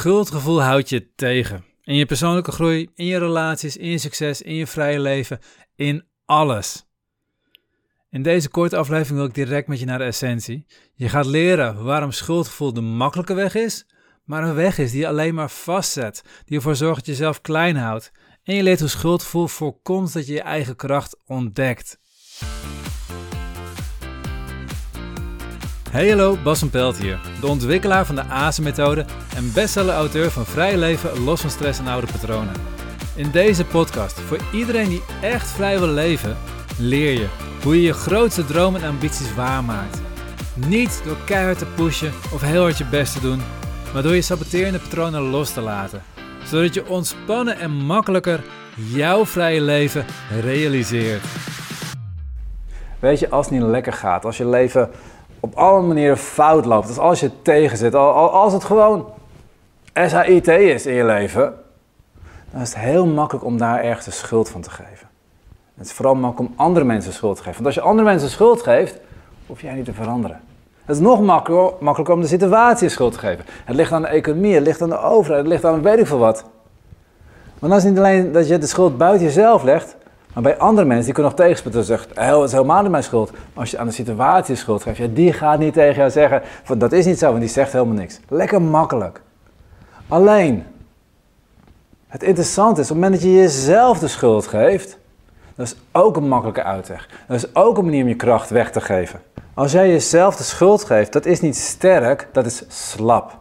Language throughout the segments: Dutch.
Schuldgevoel houdt je tegen. In je persoonlijke groei, in je relaties, in je succes, in je vrije leven, in alles. In deze korte aflevering wil ik direct met je naar de essentie. Je gaat leren waarom schuldgevoel de makkelijke weg is, maar een weg is die je alleen maar vastzet, die ervoor zorgt dat je jezelf klein houdt. En je leert hoe schuldgevoel voorkomt dat je je eigen kracht ontdekt. Hey hallo, Bas van Pelt hier, de ontwikkelaar van de ASE-methode en bestseller-auteur van Vrij Leven los van stress en oude patronen. In deze podcast, voor iedereen die echt vrij wil leven, leer je hoe je je grootste dromen en ambities waarmaakt. Niet door keihard te pushen of heel hard je best te doen, maar door je saboterende patronen los te laten. Zodat je ontspannen en makkelijker jouw vrije leven realiseert. Weet je, als het niet lekker gaat, als je leven op alle manieren fout loopt, als als je tegenzit, als het gewoon SAIT is in je leven, dan is het heel makkelijk om daar ergens de schuld van te geven. Het is vooral makkelijk om andere mensen schuld te geven. Want als je andere mensen schuld geeft, hoef jij niet te veranderen. Het is nog makkelijker, om de situatie schuld te geven. Het ligt aan de economie, het ligt aan de overheid, het ligt aan weet ik veel wat. Want dan is het niet alleen dat je de schuld buiten jezelf legt, maar bij andere mensen die kunnen nog tegenspreken. zeggen, oh, het is helemaal niet mijn schuld. Als je aan de situatie schuld geeft, ja, die gaat niet tegen jou zeggen, dat is niet zo, want die zegt helemaal niks. Lekker makkelijk. Alleen, het interessante is, op het moment dat je jezelf de schuld geeft, dat is ook een makkelijke uitweg. Dat is ook een manier om je kracht weg te geven. Als jij jezelf de schuld geeft, dat is niet sterk, dat is slap.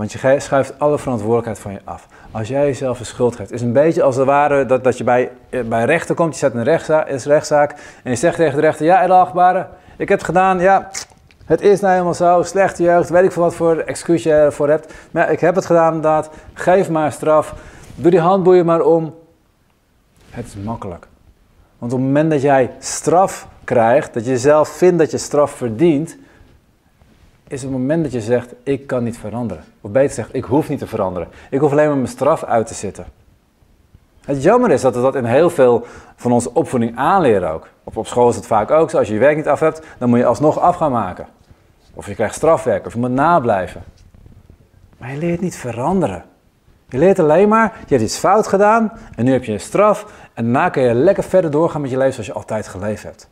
Want je schuift alle verantwoordelijkheid van je af. Als jij jezelf de schuld geeft, is een beetje als het ware dat, dat je bij, bij rechter komt, je zet een rechtszaak, is rechtszaak en je zegt tegen de rechter, ja edelachtbare, ik heb het gedaan, ja, het is nou helemaal zo, slechte jeugd, weet ik veel wat voor excuus je ervoor hebt. Maar ik heb het gedaan inderdaad, geef maar straf, doe die handboeien maar om. Het is makkelijk. Want op het moment dat jij straf krijgt, dat je zelf vindt dat je straf verdient, is het moment dat je zegt, ik kan niet veranderen. Of beter zegt, ik hoef niet te veranderen. Ik hoef alleen maar mijn straf uit te zitten. Het jammer is dat we dat in heel veel van onze opvoeding aanleren ook. Op, school is het vaak ook zo, als je je werk niet af hebt, dan moet je alsnog af gaan maken. Of je krijgt strafwerk, of je moet nablijven. Maar je leert niet veranderen. Je leert alleen maar, je hebt iets fout gedaan en nu heb je een straf. En daarna kun je lekker verder doorgaan met je leven zoals je altijd geleefd hebt.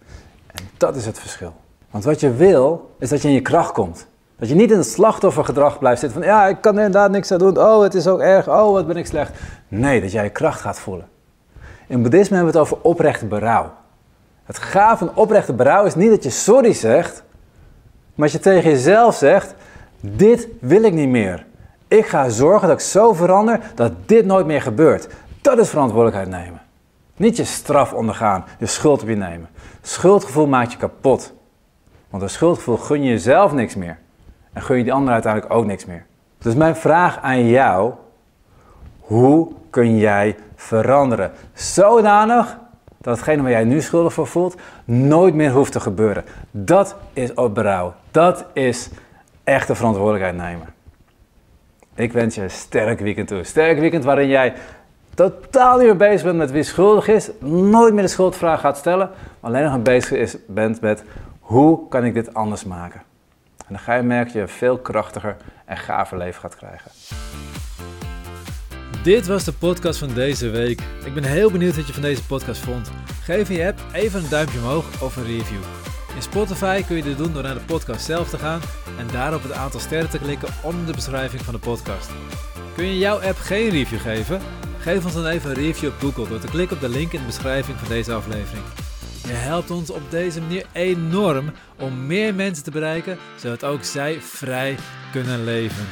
En dat is het verschil. Want wat je wil, is dat je in je kracht komt. Dat je niet in het slachtoffergedrag blijft zitten van ja, ik kan er inderdaad niks aan doen. Oh, het is ook erg. Oh, wat ben ik slecht. Nee, dat jij je kracht gaat voelen. In boeddhisme hebben we het over oprechte berouw. Het gaaf van oprechte berouw is niet dat je sorry zegt, maar dat je tegen jezelf zegt: dit wil ik niet meer. Ik ga zorgen dat ik zo verander dat dit nooit meer gebeurt. Dat is verantwoordelijkheid nemen. Niet je straf ondergaan, je schuld op je nemen. Schuldgevoel maakt je kapot. Want een schuldgevoel gun je jezelf niks meer. En gun je die ander uiteindelijk ook niks meer. Dus mijn vraag aan jou: hoe kun jij veranderen? Zodanig dat hetgene waar jij nu schuldig voor voelt, nooit meer hoeft te gebeuren. Dat is op berouw. Dat is echte verantwoordelijkheid nemen. Ik wens je een sterk weekend toe. Sterk weekend waarin jij totaal niet meer bezig bent met wie schuldig is, nooit meer de schuldvraag gaat stellen, alleen nog bezig is, bent met hoe kan ik dit anders maken. En dan ga je merken dat je een veel krachtiger en gaver leven gaat krijgen. Dit was de podcast van deze week. Ik ben heel benieuwd wat je van deze podcast vond. Geef je app even een duimpje omhoog of een review. In Spotify kun je dit doen door naar de podcast zelf te gaan en daarop het aantal sterren te klikken onder de beschrijving van de podcast. Kun je jouw app geen review geven? Geef ons dan even een review op Google door te klikken op de link in de beschrijving van deze aflevering. Je helpt ons op deze manier enorm om meer mensen te bereiken, zodat ook zij vrij kunnen leven.